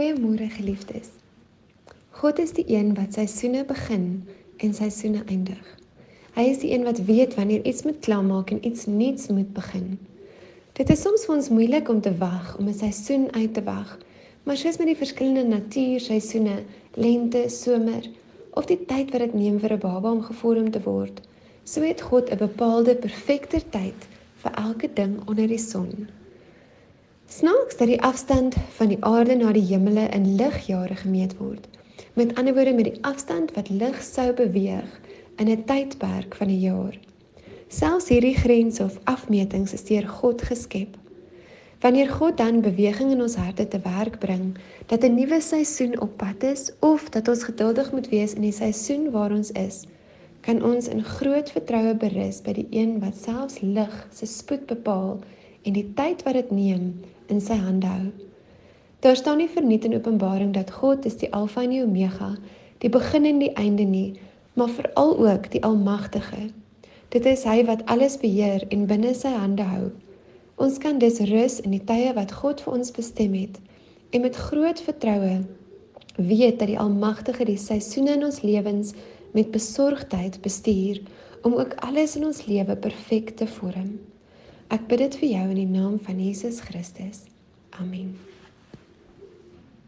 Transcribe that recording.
Goeiemôre geliefdes. God is die een wat seisoene begin en seisoene eindig. Hy is die een wat weet wanneer iets moet klaarmaak en iets nuuts moet begin. Dit is soms vir ons moeilik om te wag om 'n seisoen uit te wag, maar soos met die verskillende natuurseisoene, lente, somer of die tyd wat dit neem vir 'n baba om gevorm te word, so het God 'n bepaalde perfekte tyd vir elke ding onder die son. Snaaks dat die afstand van die aarde na die hemele in ligjare gemeet word. Met ander woorde met die afstand wat lig sou beweeg in 'n tydperk van 'n jaar. Selfs hierdie grense of afmetings is deur God geskep. Wanneer God dan beweging in ons harte te werk bring dat 'n nuwe seisoen op pad is of dat ons geduldig moet wees in die seisoen waar ons is, kan ons in groot vertroue berus by die een wat selfs lig se spoed bepaal en die tyd wat dit neem in sy hande hou. Daar staan nie verniet in Openbaring dat God is die Alfa en die Omega, die begin en die einde nie, maar veral ook die Almagtige. Dit is hy wat alles beheer en binne sy hande hou. Ons kan dus rus in die tye wat God vir ons bestem het en met groot vertroue weet dat die Almagtige die seisoene in ons lewens met besorgdheid bestuur om ook alles in ons lewe perfek te vorm. Ek bid dit vir jou in die naam van Jesus Christus. Amen.